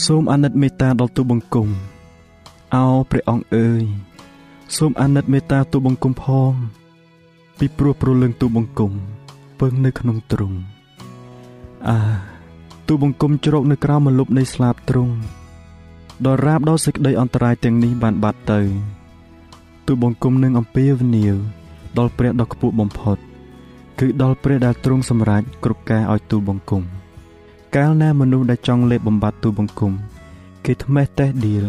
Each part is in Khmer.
សូមអាណិតមេត្តាដល់ទូបង្គំអោព្រះអង្គអើយសូមអាណិតមេត្តាទូបង្គំផងពីព្រោះព្រលឹងទូបង្គំពឹងនៅក្នុងទ្រង់អាទូបង្គំជ្រកនៅក្រោមម្លប់នៃស្លាបទ្រង់ដល់រាបដល់សេចក្តីអន្តរាយទាំងនេះបានបាត់ទៅទូបង្គំនឹងអំពាវនាវដល់ព្រះដ៏ខ្ពស់បំផុត គឺដល់ព្រះដែលទ្រង់សម្រេចគ្រប់ការឲ្យទូលបង្គំ កាលណាមនុស្សដែលចង់លេបបំបត្តិទូលបង្គំ គេថ្មេះតេះឌីល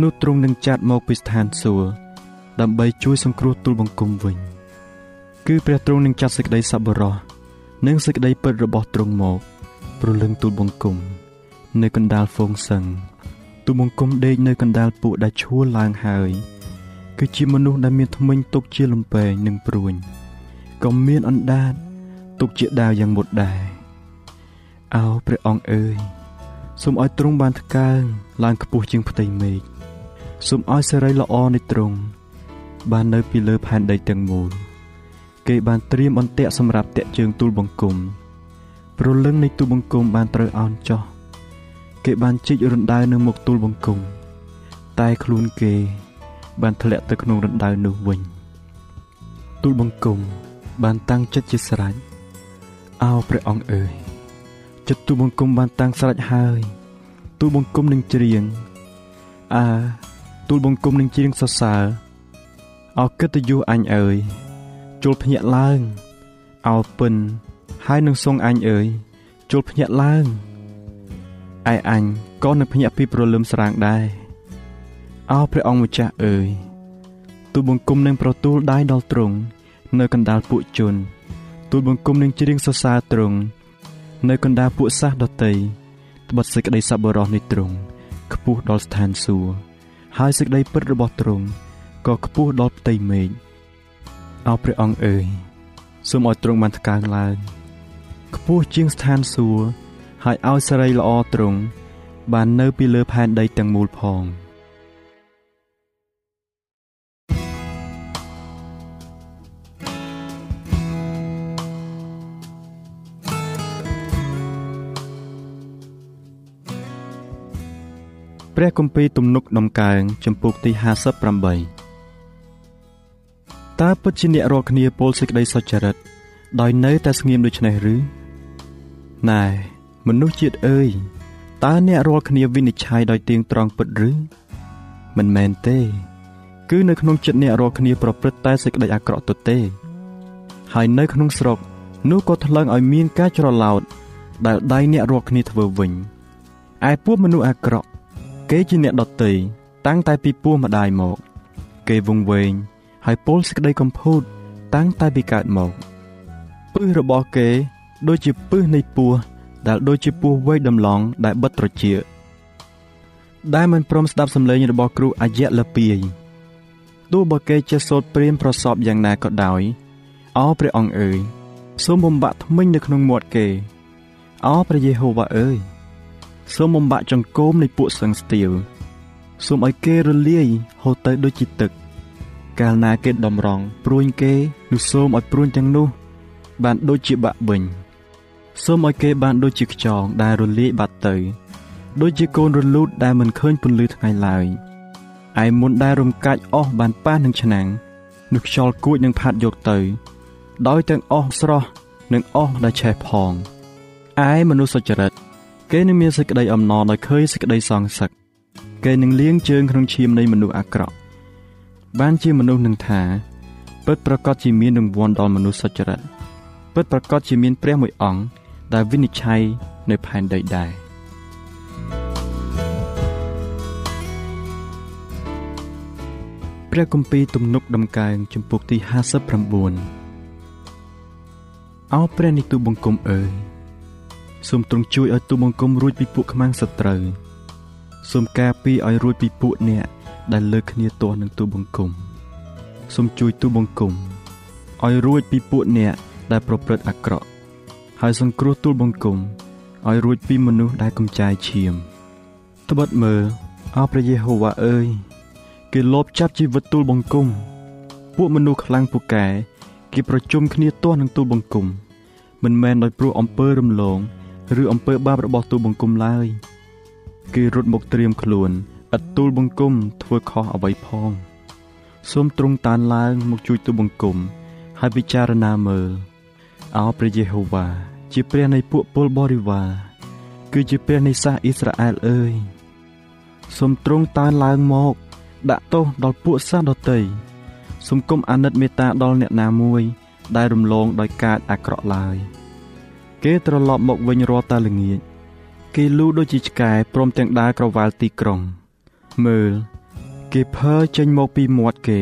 នោះទ្រង់នឹងចាត់មកពីស្ថានសួគ៌ដើម្បីជួយសង្គ្រោះទូលបង្គំវិញ គឺព្រះទ្រង់នឹងចាត់សេចក្តីសប្បុរសនិងសេចក្តីពិតរបស់ទ្រង់មកប្រលឹងទូលបង្គំ នៅកណ្ដាលហ្វូងសឹងទូលបង្គំដេកនៅកណ្ដាលពួកដែលឈួលឡើងហើយ គឺជាមនុស្សដែលមានថ្មិញទុកជាលំពែងនិងព្រួញក៏មានអណ្ដាតទុកជាដាវយ៉ាងមុតដែរ អោព្រះអង្គអើយសូមឲ្យទ្រង់បានថ្កើងឡើងខ្ពស់ជាងផ្ទៃមេឃសូមឲ្យសេរីល្អនៃទ្រង់បាននៅពីលើផែនដីទាំងមូលគេបានត្រៀមអន្ទាក់សម្រាប់តាក់ជើងទូលបង្គំព្រលឹងនៃទូលបង្គំបានត្រូវអោនចោះគេបានជីករណ្ដៅនៅមុខទូលបង្គំតែខ្លួនគេ បានធ្លាក់ទៅក្នុងរណ្ដៅនោះវិញទូលបង្គំបានតាំងចិត្តជាស្រេចអោព្រះអង្គអើយ ចិត្តទូបង្គំបានតាំងស្រេចហើយ ទូលបង្គំនឹងច្រៀងអើទូលបង្គំនឹងច្រៀងសរសើរអោកិត្តិយសអញអើយជុលភ្ញាក់ឡើងអោពិនហើយនឹងសងអញអើយជុលភ្ញាក់ឡើងឯអញក៏នឹងភ្ញាក់ពីព្រលឹមស្រាងដែរអោព្រះអង្គម្ចាស់អើយទូបង្គំនឹងប្រទូលដៃដល់ទ្រង់នៅកណ្ដាលពួកជនទូលបង្គំនឹងច្រៀងសរសើរទ្រង់ នៅកណ្ដាលពួកសាសដតីត្បិតសេចក្តីសប្បុរសនៃទ្រង់ខ្ពស់ដល់ស្ថានសួគ៌ហើយសេចក្តីពិតរបស់ទ្រង់ក៏ខ្ពស់ដល់ផ្ទៃមេឃអោព្រះអង្គអើយសូមឲ្យទ្រង់បានថ្កើងឡើងខ្ពស់ជាងស្ថានសួគ៌ហើយឲ្យសេរីល្អទ្រង់បាននៅពីលើផែនដីទាំងមូលផង ព្រះគម្ពីរទំនុកដំកើងចំពុកទី58តើពិតជាអ្នករាល់គ្នាពោលសេចក្តីសុចរិតដោយនៅតែស្ងៀមដូច្នេះឬណែមនុស្សជាតិអើយតើអ្នករាល់គ្នាវិនិច្ឆ័យដោយទៀងត្រង់ពិតឬមិនមែនទេ គឺនៅក្នុងចិត្តអ្នករាល់គ្នាប្រព្រឹត្តតែសេចក្តីអាក្រក់ទៅទេ ហើយនៅក្នុងស្រុកនោះក៏ថ្លឹងឲ្យមានការច្រឡោតដែលដៃអ្នករាល់គ្នាធ្វើវិញឯពួកមនុស្សអាក្រក់ គេជាអ្នកដតីតាំងតែពីពោះម្ដាយមក គេវង្វេងហើយពោលសេចក្តីកំពូត តាំងតែពីកើតមកពឹសរបស់គេដូចជាពឹសនៃពស់ដែលដូចជាពស់វែកដំឡងដែលបិទត្រចៀកដែលមិនព្រមស្ដាប់សំឡេងរបស់គ្រូអាយៈលពាយទោះបើគេចេះសូត្រព្រាមប្រសពយ៉ាងណាក៏ដោយអោព្រះអង្គអើយសូមបំបាក់ថ្មិញនៅក្នុងមាត់គេអោព្រះយេហូវ៉ាអើយ សូមបំបាក់ចង្កូមនៃពួកសឹងស្ទៀវសូមឲ្យគេរលាយហូរទៅដូចជាទឹក កាលណាគេដំរងព្រួញគេនោះសូមឲ្យព្រួញទាំងនោះ បានដូចជាបាក់បិញសូមឲ្យគេបានដូចជាខ្យងដែលរលាយបាត់ទៅ ដូចជាកូនរលូតដែលមិនឃើញពន្លឺថ្ងៃឡើយឯមុនដែលរំកាច់អស់បានប៉ះនឹងឆ្នាំងនោះខ្យល់គួចនឹងផាត់យកទៅ ដោយទាំងអស់ស្រស់និងអស់ដែលឆេះផងឯមនុស្សសុចរិត គេនឹងមានសេចក្តីអំណរដោយឃើញសេចក្តីសងសឹកគេនឹងលៀងជើងក្នុងឈាមនៃមនុស្សអាក្រក់បានជាមនុស្សនឹងថាពិតប្រកបជាមានរង្វាន់ដល់មនុស្សសុចរិតពិតប្រកបជាមានព្រះមួយអង្គដែលវិនិច្ឆ័យនៅផែនដីដែរព្រះគម្ពីរទំនុកដំកើងចំពុកទី59អោព្រះនិទូបង្គំអើយ សូមទ្រង់ជួយឲ្យទូបង្គំរួចពីពួកខ្មាំងសត្រូវសូមការពារឲ្យរួចពីពួកអ្នកដែលលើកគ្នាទាស់នឹងទូបង្គំសូមជួយទូបង្គំឲ្យរួចពីពួកអ្នកដែលប្រព្រឹត្តអាក្រក់ហើយសង្គ្រោះទូលបង្គំឲ្យរួចពីមនុស្សដែលកំចាយឈាមត្បិតមើលអោព្រះយេហូវ៉ាអើយគេលបចាប់ជីវិតទូលបង្គំពួកមនុស្សខ្លាំងពូកែគេប្រជុំគ្នាទាស់នឹងទូលបង្គំមិនមែនដោយព្រោះអំពើរំលង ឬអំពើបាបរបស់ទូលបង្គំឡើយគេរត់មកត្រៀមខ្លួនឥតទូលបង្គំធ្វើខុសអ្វីផងសូមទ្រង់តានឡើងមកជួយទូលបង្គំហើយពិចារណាមើលអោព្រះយេហូវ៉ាជាព្រះនៃពួកពលបរិវារគឺជាព្រះនៃសាសអ៊ីស្រាអែលអើយសូមទ្រង់តានឡើងមក ដាក់ទោសដល់ពួកសាសដតីសូមគុំអាណិតមេត្តាដល់អ្នកណាមួយ ដែលរំលងដោយការអាក្រក់ឡើយ គេត្រឡប់មកវិញរាល់តែល្ងាចគេលូដូចជាឆ្កែព្រមទាំងដើរក្រវ៉ាល់ទីក្រុង មើល គេភើចេញមកពីមាត់គេ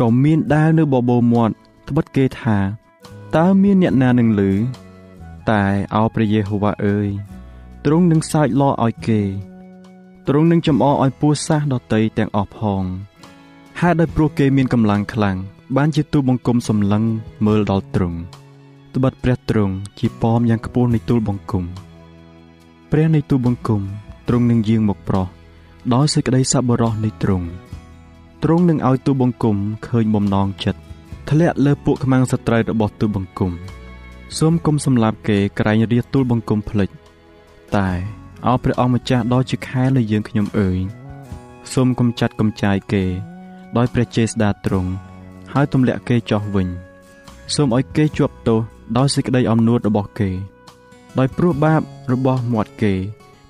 ក៏មានដាវនៅបបោមាត់ត្បិតគេថាតើមានអ្នកណានឹងលឺតែអោព្រះយេហូវ៉ាអើយទ្រង់នឹងសើចលឲ្យគេទ្រង់នឹងចំអកឲ្យពូសាសដតីទាំងអស់ផងហេតុដោយព្រោះគេមានកម្លាំងខ្លាំងបានជាទូបង្គំសម្លឹងមើលដល់ទ្រង់ ត្បិតព្រះទ្រង់ជាប៉មយ៉ាងខ្ពស់នៃទូលបង្គំព្រះនៃទូលបង្គំទ្រង់នឹងយាងមកប្រោះដោយសេចក្តីសប្បុរសនៃទ្រង់ទ្រង់នឹងឲ្យទូលបង្គំឃើញបំណងចិត្តធ្លាក់លើពួកខ្មាំងសត្រូវរបស់ទូលបង្គំសូមគុំសម្លាប់គេក្រែងរាទូលបង្គំភ្លេចតែអោព្រះអង្គម្ចាស់ដ៏ជាខែលើយើងខ្ញុំអើយសូមកំចាត់កំចាយគេ ដោយព្រះចេស្តាទ្រង់ហើយទម្លាក់គេចោះវិញ សូមឲ្យគេជាប់ទោស ដោយសេចក្តីអំនួតរបស់គេ ដោយព្រោះបាបរបស់មាត់គេ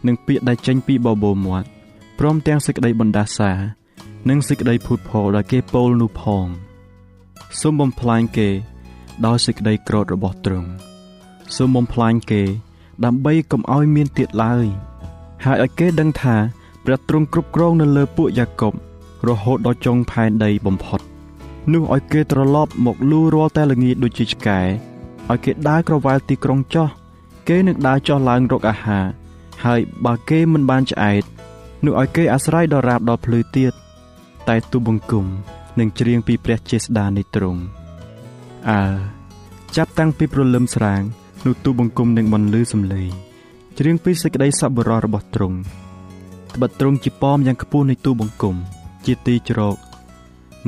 និងពាក្យដែលចេញពីបបោមាត់ព្រមទាំងសេចក្តីបណ្ដាសា និងសេចក្តីភូតផលដែលគេពោលនោះផងសូមបំផ្លាញគេ ដោយសេចក្តីក្រោធរបស់ទ្រង់សូមបំផ្លាញគេ ដើម្បីកុំឲ្យមានទៀតឡើយ ហើយឲ្យគេដឹងថាព្រះទ្រង់គ្រប់គ្រងនៅលើពួកយ៉ាកុបរហូតដល់ចុងផែនដីបំផុតនោះឲ្យគេត្រឡប់មកលូរាល់តែល្ងាចដូចជាឆ្កែ ឲ្យគេដើរក្រវ៉ាល់ទីក្រុងចោះគេនឹងដើរចោះឡើងរកអាហារហើយបើគេមិនបានឆ្អែតនោះឲ្យគេអាស្រ័យដល់រាបដល់ភ្លឺទៀតតែទូបង្គំនឹងច្រៀងពីព្រះចេស្តានៃទ្រង់អើចាប់តាំងពីព្រលឹមស្រាងនោះទូបង្គំនឹងបន្លឺសំឡេងច្រៀងពីសេចក្តីសប្បុរសរបស់ទ្រង់ត្បិតទ្រង់ជាប៉មយ៉ាងខ្ពស់នៃទូបង្គំ ជាទីជ្រក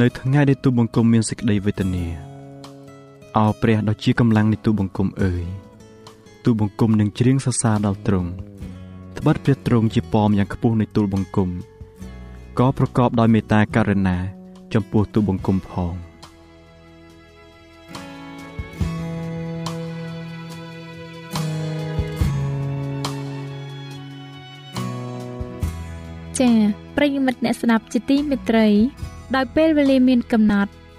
នៅថ្ងៃដែលទូបង្គំមានសេចក្តីវេទនា អោព្រះដ៏ជាកម្លាំងនៃទូបង្គំអើយទូបង្គំនឹងច្រៀងសរសើរដល់ទ្រង់ត្បិតព្រះទ្រង់ជាប៉មយ៉ាងខ្ពស់នៃទូលបង្គំក៏ប្រកបដោយមេត្តាករុណាចំពោះទូបង្គំផងចា៎ប្រិយមិត្តអ្នកស្ដាប់ជាទីមេត្រី ដោយពេលវេលាមានកំណត់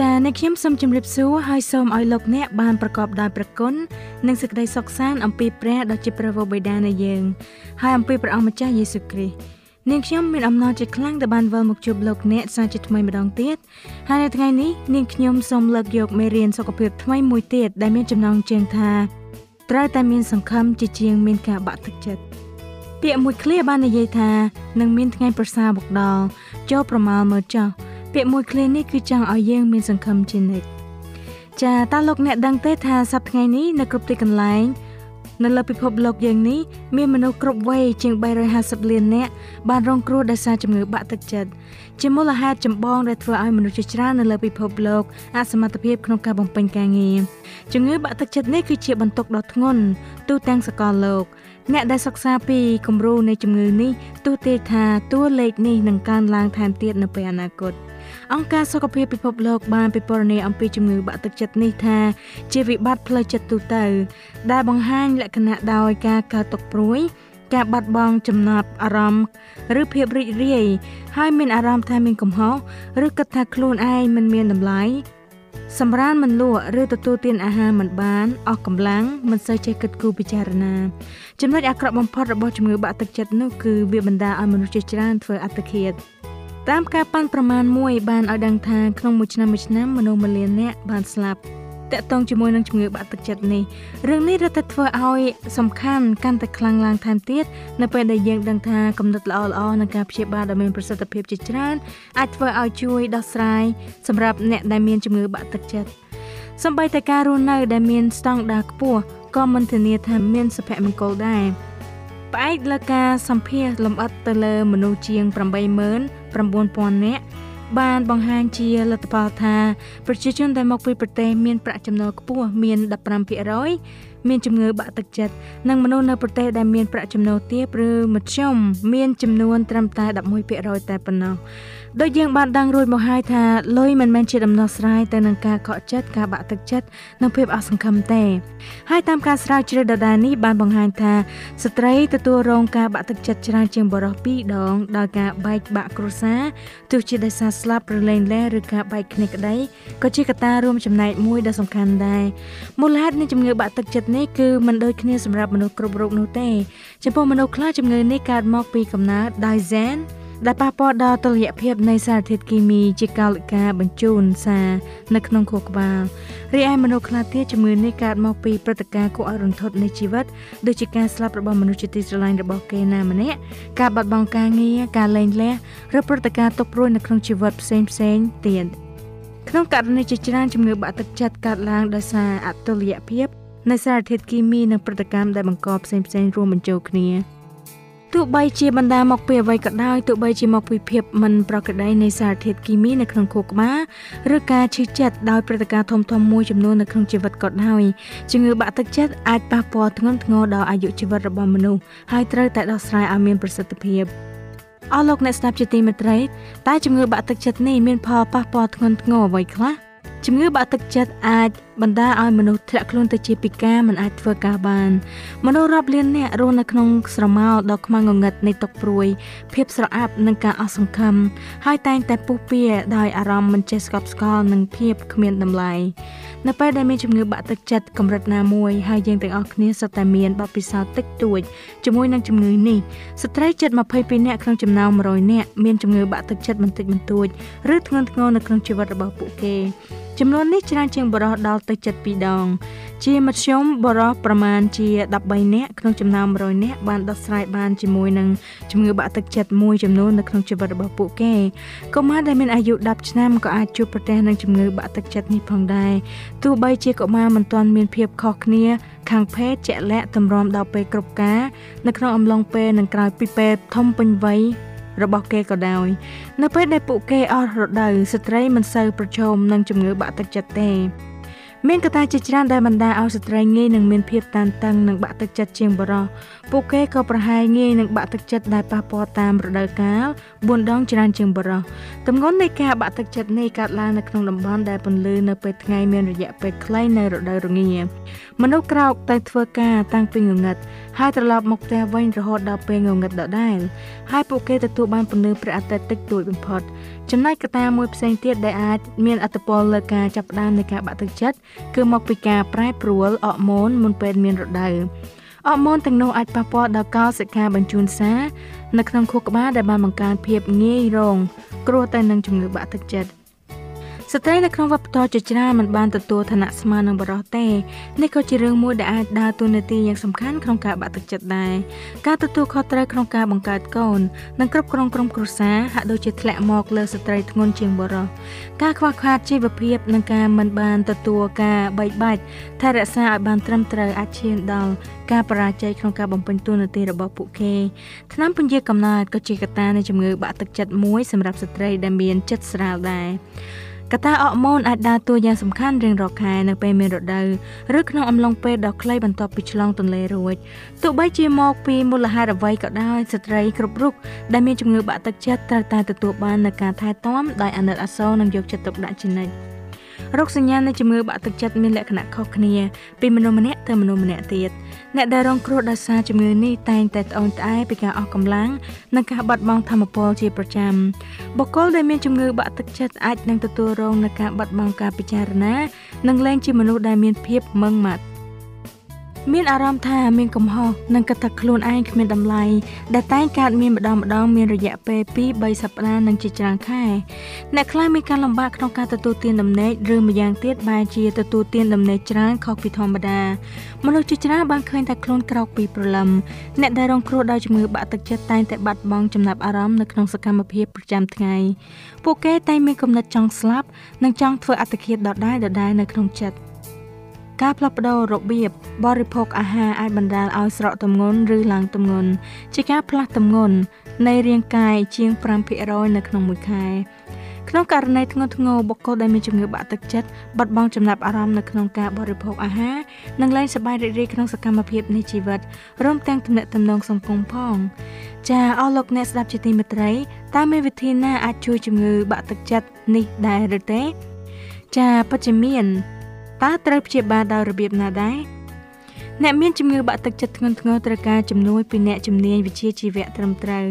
ចា៎អ្នកខ្ញុំសូមជម្រាបសួរហើយសូមឲ្យលោកអ្នកបានប្រកបដោយព្រះគុណនិងសេចក្តីសុខសាន្តអំពីព្រះដ៏ជាព្រះវរបិតានៃយើងហើយអំពីព្រះអង្គម្ចាស់យេស៊ូវគ្រីស្ទនាងខ្ញុំមានអំណរជាខ្លាំងដែលបានវិលមកជួបលោកអ្នកសាជាថ្មីម្ដងទៀតហើយនៅថ្ងៃនេះនាងខ្ញុំសូមលើកយកមេរៀនសុខភាពថ្មីមួយទៀតដែលមានចំណងជើងថាត្រូវតែមានសង្ឃឹមជាជាងមានការបាក់ទឹកចិត្តពាក្យមួយឃ្លាបាននិយាយថានឹងមានថ្ងៃប្រសើរមកដល់ចូលប្រមាលមើលចោះ ពាក្យមួយឃ្លានេះគឺចង់ឲ្យយើងមានសង្ឃឹមជានិច្ចចាតើលោកអ្នកដឹងទេថាសប្តាហ៍ថ្ងៃនេះនៅគ្រប់ទីកន្លែងនៅលើពិភពលោកយើងនេះមានមនុស្សគ្រប់វ័យជាង350លាននាក់បានរងគ្រោះដោយសារជំងឺបាក់ទឹកចិត្តជាមូលហេតុចម្បងដែលធ្វើឲ្យមនុស្សជាច្រើននៅលើពិភពលោកអសមត្ថភាពក្នុងការបំពេញការងារជំងឺបាក់ទឹកចិត្តនេះគឺជាបន្ទុកដ៏ធ្ងន់ទូទាំងសកលលោកអ្នកដែលសិក្សាពីគំរូនៃជំងឺនេះទោះទេថាតួលេខនេះនឹងកើនឡើងថែមទៀតនៅពេលអនាគត។ អង្គការសុខភាពពិភពលោកបានពិពណ៌នាអំពីជំងឺបាក់ទឹកចិត្តនេះថាជាវិបត្តិផ្លូវចិត្តទូទៅ ដែលបង្ហាញលក្ខណៈដោយការកើតទុក្ខព្រួយការបាត់បង់ចំណាប់អារម្មណ៍ឬភាពរីករាយហើយមានអារម្មណ៍ថាមានកំហុសឬគិតថាខ្លួនឯងមិនមានតម្លៃសម្រានមិនលក់ឬទទួលទានអាហារមិនបានអស់កម្លាំងមិនសូវចេះគិតគូរពិចារណាចំណុចអាក្រក់បំផុតរបស់ជំងឺបាក់ទឹកចិត្តនោះគឺវាបណ្ដាលឲ្យមនុស្សជាច្រើនធ្វើអត្តឃាត តាមការប៉ាន់ប្រមាណមួយបានឲ្យដឹងថាក្នុងមួយឆ្នាំមួយឆ្នាំមនុស្សម្លានអ្នកបានស្លាប់តកតងជាមួយនឹងជំងឺបាក់ទឹកចិត្តនេះរឿងនេះរឹតតែធ្វើឲ្យសំខាន់កាន់តែខ្លាំងឡើងថែមទៀតនៅពេលដែលយើងដឹងថាគំនិតល្អល្អនិងការព្យាបាលដ៏មានប្រសិទ្ធភាពជាច្រើនអាចធ្វើឲ្យជួយដោះស្រាយសម្រាប់អ្នកដែលមានជំងឺបាក់ទឹកចិត្តសម្បីតែការរស់នៅដែលមានស្តង់ដារខ្ពស់ក៏មិនធានាថាមានសុភមង្គលដែរ ផ្អែកលើការសម្ភាសលម្អិតទៅលើមនុស្សជាង89000នាក់បានបង្ហាញជាលទ្ធផលថាប្រជាជនដែលមកពីប្រទេសមានប្រាក់ចំណូលខ្ពស់មាន15%មានជំងឺបាក់ទឹកចិត្តនិងមនុស្សនៅប្រទេសដែលមានប្រាក់ចំណូលទាបឬមធ្យមមានចំនួនត្រឹមតែ11%តែប៉ុណ្ណោះ ដូចយើងបានដឹងរួចមកហើយថាលុយមិនមែនជាដំណោះស្រាយទៅនឹងការកក់ចិត្តការបាក់ទឹកចិត្តនិងភាពអសង្ឃឹមទេហើយតាមការស្រាវជ្រាវដដែលនេះបានបង្ហាញថាស្ត្រីទទួលរងការបាក់ទឹកចិត្តច្រើនជាងបុរស2ដងដោយការបែកបាក់គ្រួសារទោះជាដោយសារស្លាប់ឬលែងលះឬការបែកគ្នាក្តីក៏ជាកត្តារួមចំណែកមួយដ៏សំខាន់ដែរមូលហេតុនៃជំងឺបាក់ទឹកចិត្តនេះគឺមិនដូចគ្នាសម្រាប់មនុស្សគ្រប់រូបនោះទេចំពោះមនុស្សខ្លះជំងឺនេះកើតមកពីកំណើតដោយ Zen ដែលប៉ះពាល់ដល់តុល្យភាពនៃសារធាតុគីមីជាកោសិកាបញ្ជូនសារនៅក្នុងខួរក្បាលរីឯមនុស្សខ្លះទៀតជំងឺនេះកើតមកពីព្រឹត្តិការណ៍គួរឲ្យរន្ធត់នៃជីវិតដូចជាការស្លាប់របស់មនុស្សជាទីស្រឡាញ់របស់គេណាម្នាក់ការបាត់បង់ការងារការលែងលះឬព្រឹត្តិការណ៍ទុក្ខព្រួយនៅក្នុងជីវិតផ្សេងផ្សេងទៀតក្នុងករណីជាច្រើនជំងឺបាក់ទឹកចិត្តកើតឡើងដោយសារអតុល្យភាពនៃសារធាតុគីមីនិងប្រតិកម្មដែលបង្កផ្សេងផ្សេងរួមបញ្ចូលគ្នា ទោះបីជាបណ្ដាមកពីអ្វីក៏ដោយទោះបីជាមកពីភាពមិនប្រក្រតីនៃសារធាតុគីមីនៅក្នុងខួរក្បាលឬការឈឺចិត្តដោយព្រឹត្តិការណ៍ធំធំមួយចំនួននៅក្នុងជីវិតក៏ដោយជំងឺបាក់ទឹកចិត្តអាចប៉ះពាល់ធ្ងន់ធ្ងរដល់អាយុជីវិតរបស់មនុស្សហើយត្រូវតែដោះស្រាយឲ្យមានប្រសិទ្ធភាពអស់លោកអ្នកស្ដាប់ជាទីមេត្រីតើជំងឺបាក់ទឹកចិត្តនេះមានផលប៉ះពាល់ធ្ងន់ធ្ងរអ្វីខ្លះជំងឺបាក់ទឹកចិត្តអាចបណ្ដាឲ្យមនុស្សធ្លាក់ខ្លួនទៅជាពិការមិនអាចធ្វើការបានមនុស្សរាប់លាននាក់រស់នៅក្នុងស្រមោលដ៏ខ្មៅងងឹតនៃទុកព្រួយ ភាពស្រអាប់និងការអស់សង្ឃឹមហើយតែងតែពុះពៀដោយអារម្មណ៍មិនចេះស្កប់ស្កល់និងភាពគ្មានតម្លៃនៅពេលដែលមានជំងឺបាក់ទឹកចិត្តកម្រិតណាមួយហើយយើងទាំងអស់គ្នាសុទ្ធតែមានបទពិសោធន៍តិចតួចជាមួយនឹងជំងឺនេះស្ត្រីជិត22នាក់ក្នុងចំណោម100នាក់មានជំងឺបាក់ទឹកចិត្តបន្តិចបន្តួចឬធ្ងន់ធ្ងរនៅក្នុងជីវិតរបស់ពួកគេចំនួននេះច្រើនជាងបរិសដល់ទៅ72ដង ជាមធ្យមបរិសប្រមាណជា13នាក់ក្នុងចំណោម100នាក់បានដោះស្រាយបានជាមួយនឹងជំងឺបាក់ទឹកចិត្តមួយចំនួននៅក្នុងជីវិតរបស់ពួកគេកុមារដែលមានអាយុ10ឆ្នាំក៏អាចជួបប្រទះនឹងជំងឺបាក់ទឹកចិត្តនេះផងដែរទោះបីជាកុមារមិនទាន់មានភាពខុសគ្នាខាងភេទជាក់លាក់តម្រាំដល់ពេលគ្រប់ការនៅក្នុងអំឡុងពេលនិងក្រោយពីពេលធំពេញវ័យរបស់គេក៏ដោយនៅពេលដែលពួកគេអស់រដូវស្ត្រីមិនសូវប្រឈមនឹងជំងឺបាក់ទឹកចិត្តទេ មានកត្តាជាច្រើនដែលបណ្ដាលឲ្យស្ត្រីងាយនឹងមានភាពតានតឹងនិងបាក់ទឹកចិត្តជាងបុរសពួកគេក៏ប្រហែលងាយនឹងបាក់ទឹកចិត្តដែលប៉ះពាល់តាមរដូវកាល4ដងច្រើនជាងបុរសទម្ងន់នៃការបាក់ទឹកចិត្តនេះកើតឡើងនៅក្នុងតំបន់ដែលពន្លឺនៅពេលថ្ងៃមានរយៈពេលខ្លីនៅរដូវរងាមនុស្សក្រោកទៅធ្វើការតាំងពីងងឹតហើយត្រឡប់មកផ្ទះវិញរហូតដល់ពេលងងឹតដដែលហើយពួកគេទទួលបានពន្លឺព្រះអាទិត្យតិចតួចបំផុត ចំណែកកត្តាមួយផ្សេងទៀតដែលអាចមានអត្តពលលើការចាប់ផ្ដើមនៃការបាក់ទឹកចិត្តគឺមកពីការប្រែប្រួលអរម៉ូនមុនពេលមានរដូវអរម៉ូនទាំងនោះអាចប៉ះពាល់ដល់កោសិកាបញ្ជូនសារនៅក្នុងខួរក្បាលដែលបានបង្កើនភាពងាយរងគ្រោះទៅនឹងជំងឺបាក់ទឹកចិត្ត ស្ត្រីនៅក្នុងវប្បធម៌ជាច្រើនមិនបានទទួលឋានៈស្មើនឹងបុរសទេនេះក៏ជារឿងមួយដែលអាចដើរតួនាទីយ៉ាងសំខាន់ក្នុងការបាក់ទឹកចិត្តដែរការទទួលខុសត្រូវក្នុងការបង្កើតកូននិងគ្រប់គ្រងក្រុមគ្រួសារហាក់ដូចជាធ្លាក់មកលើស្ត្រីធ្ងន់ជាងបុរសការខ្វះខាតជីវភាពនិងការមិនបានទទួលការបែកបាច់ថែរក្សាឲ្យបានត្រឹមត្រូវអាចឈានដល់ការបរាជ័យក្នុងការបំពេញតួនាទីរបស់ពួកគេថ្នាំពន្យាកំណើតក៏ជាកត្តានៃជំងឺបាក់ទឹកចិត្តមួយសម្រាប់ស្ត្រីដែលមានចិត្តស្រាលដែរ កត្តាអរម៉ូនអាចដើរតួយ៉ាងសំខាន់រៀងរាល់ខែនៅពេលមានរដូវឬក្នុងអំឡុងពេលដ៏ខ្លីបន្ទាប់ពីឆ្លងទន្លេរួចទោះបីជាមកពីមូលហេតុអ្វីក៏ដោយស្ត្រីគ្រប់រូបដែលមានជំងឺបាក់ទឹកចិត្តត្រូវតែទទួលបាននូវការថែទាំដោយអាណិតអាសូរនិងយកចិត្តទុកដាក់ជានិច្ច រោគសញ្ញានៃជំងឺបាក់ទឹកចិត្តមានលក្ខណៈខុសគ្នាពីមនុស្សម្នាក់ទៅមនុស្សម្នាក់ទៀតអ្នកដែលរងគ្រោះដោយសារជំងឺនេះតែងតែត្អូញត្អែពីការអស់កម្លាំងនិងការបាត់បង់ធម៌ពលជាប្រចាំបុគ្គលដែលមានជំងឺបាក់ទឹកចិត្តអាចនឹងទទួលរងនឹងការបាត់បង់ការពិចារណានិងលែងជាមនុស្សដែលមានភាពម៉ឺងម៉ាត់ មានអារម្មណ៍ថាមានកំហុសនិងគិតថាខ្លួនឯងគ្មានតម្លៃដែលតែងកើតមានម្ដងម្ដងមានរយៈពេល2 3សប្តាហ៍និងជាច្រើនខែអ្នកខ្លះមានការលំបាកក្នុងការទទួលទានដំណេកឬម្យ៉ាងទៀតបែរជាទទួលទានដំណេកច្រើនខុសពីធម្មតាមនុស្សជាច្រើនបានឃើញថាខ្លួនក្រោកពីព្រលឹមអ្នកដែលរងគ្រោះដោយជំងឺបាក់ទឹកចិត្តតែងតែបាត់បង់ចំណាប់អារម្មណ៍នៅក្នុងសកម្មភាពប្រចាំថ្ងៃពួកគេតែងមានគំនិតចង់ស្លាប់និងចង់ធ្វើអត្តឃាតដដែលៗនៅក្នុងចិត្ត ការផ្លាស់ប្ដូររបៀបបរិភោគអាហារអាចបណ្ដាលឲ្យស្រកទម្ងន់ឬឡើងទម្ងន់ជាការផ្លាស់ទម្ងន់នៃរាងកាយជាង5%នៅក្នុងមួយខែក្នុងករណីធ្ងន់ធ្ងរបុគ្គលដែលមានជំងឺបាក់ទឹកចិត្តបាត់បង់ចំណាប់អារម្មណ៍នៅក្នុងការបរិភោគអាហារនិងលែងសប្បាយរីករាយក្នុងសកម្មភាពនៃជីវិតរួមទាំងទំនាក់ទំនងសង្គមផងចាអស់លោកអ្នកស្ដាប់ជាទីមេត្រីតើមានវិធីណាអាចជួយជំងឺបាក់ទឹកចិត្តនេះដែរឬទេចាពិតជាមាន តើត្រូវព្យាបាលដោយរបៀបណាដែរអ្នកមានជំងឺបាក់ទឹកចិត្តធ្ងន់ធ្ងរត្រូវការជំនួយពីអ្នកជំនាញវិជ្ជាជីវៈត្រឹមត្រូវ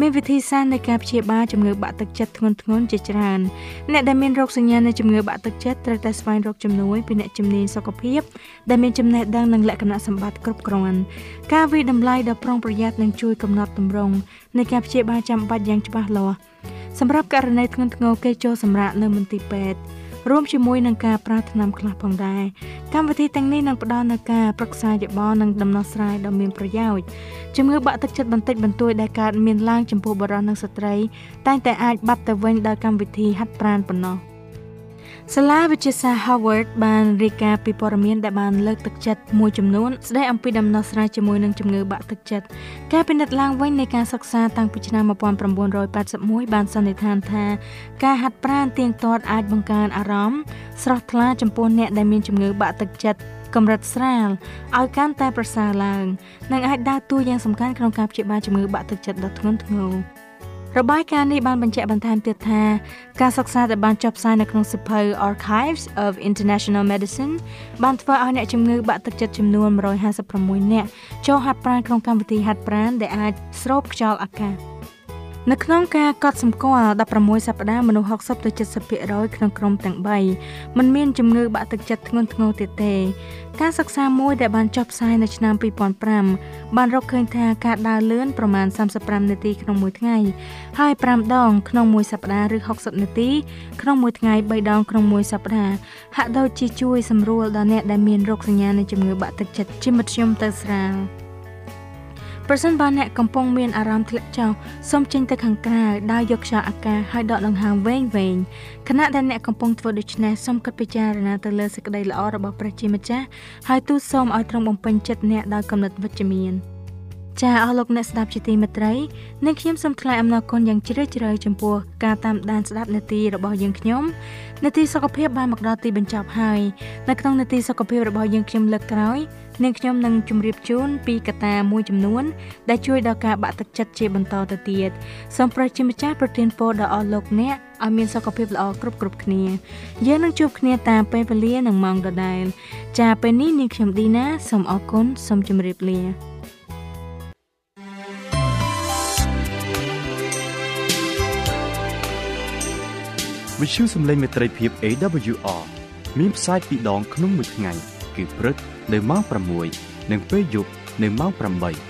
មានវិធីសាស្ត្រនៃការព្យាបាលជំងឺបាក់ទឹកចិត្តធ្ងន់ធ្ងរជាច្រើនអ្នកដែលមានរោគសញ្ញានៃជំងឺបាក់ទឹកចិត្តត្រូវតែស្វែងរកជំនួយពីអ្នកជំនាញសុខភាពដែលមានចំណេះដឹងនិងលក្ខណៈសម្បត្តិគ្រប់គ្រាន់ការវិតម្លៃដ៏ប្រុងប្រយ័ត្ននឹងជួយកំណត់ទម្រង់នៃការព្យាបាលចាំបាច់យ៉ាងច្បាស់លាស់សម្រាប់ករណីធ្ងន់ធ្ងរគេចូលសម្រាកនៅមន្ទីរពេទ្យ រួមជាមួយនឹងការប្រើថ្នាំខ្លះផងដែរកម្មវិធីទាំងនេះនឹងផ្ដល់នូវការប្រឹក្សាយោបល់និងដំណោះស្រាយដ៏មានប្រយោជន៍ជំងឺបាក់ទឹកចិត្តបន្តិចបន្តួចដែលកើតមានឡើងចំពោះបុរសនិងស្ត្រីតែងតែអាចបាត់ទៅវិញដោយកម្មវិធីហាត់ប្រាណប៉ុណ្ណោះ សាលាវិទ្យាសាស្ត្រ Harvard បានរាយការណ៍ពីព័ត៌មានដែលបានលើកទឹកចិត្តមួយចំនួនស្ដីអំពីដំណោះស្រាយជាមួយនឹងជំងឺបាក់ទឹកចិត្តការពិនិត្យឡើងវិញនៃការសិក្សាតាំងពីឆ្នាំ1981បានសន្និដ្ឋានថាការហាត់ប្រាណទៀងទាត់អាចបង្កើនអារម្មណ៍ស្រស់ថ្លាចំពោះអ្នកដែលមានជំងឺបាក់ទឹកចិត្តកម្រិតស្រាលឲ្យកាន់តែប្រសើរឡើង និងអាចដើរតួយ៉ាងសំខាន់ក្នុងការព្យាបាលជំងឺបាក់ទឹកចិត្តដ៏ធ្ងន់ធ្ងរ របាយការណ៍នេះបានបញ្ជាក់បន្ថែមទៀតថាការសិក្សាដែលបានចុះផ្សាយនៅក្នុងសៀវភៅ Archives of International Medicine បានធ្វើឲ្យអ្នកជំងឺបាក់ទឹកចិត្តចំនួន156នាក់ចូលហាត់ប្រាណក្នុងកម្មវិធីហាត់ប្រាណដែលអាចស្រូបខ្យល់អាកាស នៅក្នុងការកត់សម្គាល់16សប្តាហ៍មនុស្ស60ទៅ70%ក្នុងក្រុមទាំង3มันមានជំងឺបាក់ទឹកចិត្តធ្ងន់ធ្ងរទៀតទេ ការសិក្សាមួយដែលបានចុះផ្សាយនៅឆ្នាំ2005បានរកឃើញថាការដើរលឿនប្រមាណ35នាទីក្នុងមួយថ្ងៃហើយ5ដងក្នុងមួយសប្តាហ៍ឬ60នាទីក្នុងមួយថ្ងៃ3ដងក្នុងមួយសប្តាហ៍ហាក់ដូចជាជួយសម្រួលដល់អ្នកដែលមានរោគសញ្ញានៃជំងឺបាក់ទឹកចិត្តជាមធ្យមទៅស្រាល ប្រសិនបើអ្នកកំពុងមានអារម្មណ៍ធ្លាក់ចុះសូមចេញទៅខាងក្រៅដើរយកខ្យល់អាកាសហើយដកដង្ហើមវែងវែងខណៈដែលអ្នកកំពុងធ្វើដូច្នេះសូមគិតពិចារណាទៅលើសេចក្តីល្អរបស់ព្រះជាម្ចាស់ហើយទូលសូមឲ្យទ្រង់បំពេញចិត្តអ្នកដោយគំនិតវិជ្ជមានចាអស់លោកអ្នកស្ដាប់ជាទីមេត្រីនាងខ្ញុំសូមថ្លែងអំណរគុណយ៉ាងជ្រាលជ្រៅចំពោះការតាមដានស្ដាប់នាទីរបស់យើងខ្ញុំនាទីសុខភាពបានមកដល់ទីបញ្ចប់ហើយនៅក្នុងនាទីសុខភាពរបស់យើងខ្ញុំលើកក្រោយ នាងខ្ញុំនឹងជម្រាបជូនពីកត្តាមួយចំនួន ដែលជួយដល់ការបាក់ទឹកចិត្តជាបន្តទៅទៀតសូមព្រះជាម្ចាស់ប្រទានពរដល់អស់លោកអ្នកឲ្យមានសុខភាពល្អគ្រប់គ្រប់គ្នាយើងនឹងជួបគ្នាតាមពេលវេលានិងម៉ោងដដែលចាពេលនេះនាងខ្ញុំឌីណាសូមអរគុណសូមជម្រាបលាវិទ្យុសំឡេងមេត្រីភាព AWR មានផ្សាយពីរដងក្នុងមួយថ្ងៃគឺព្រឹក នៅម៉ោង6និងពេលយប់នៅម៉ោង8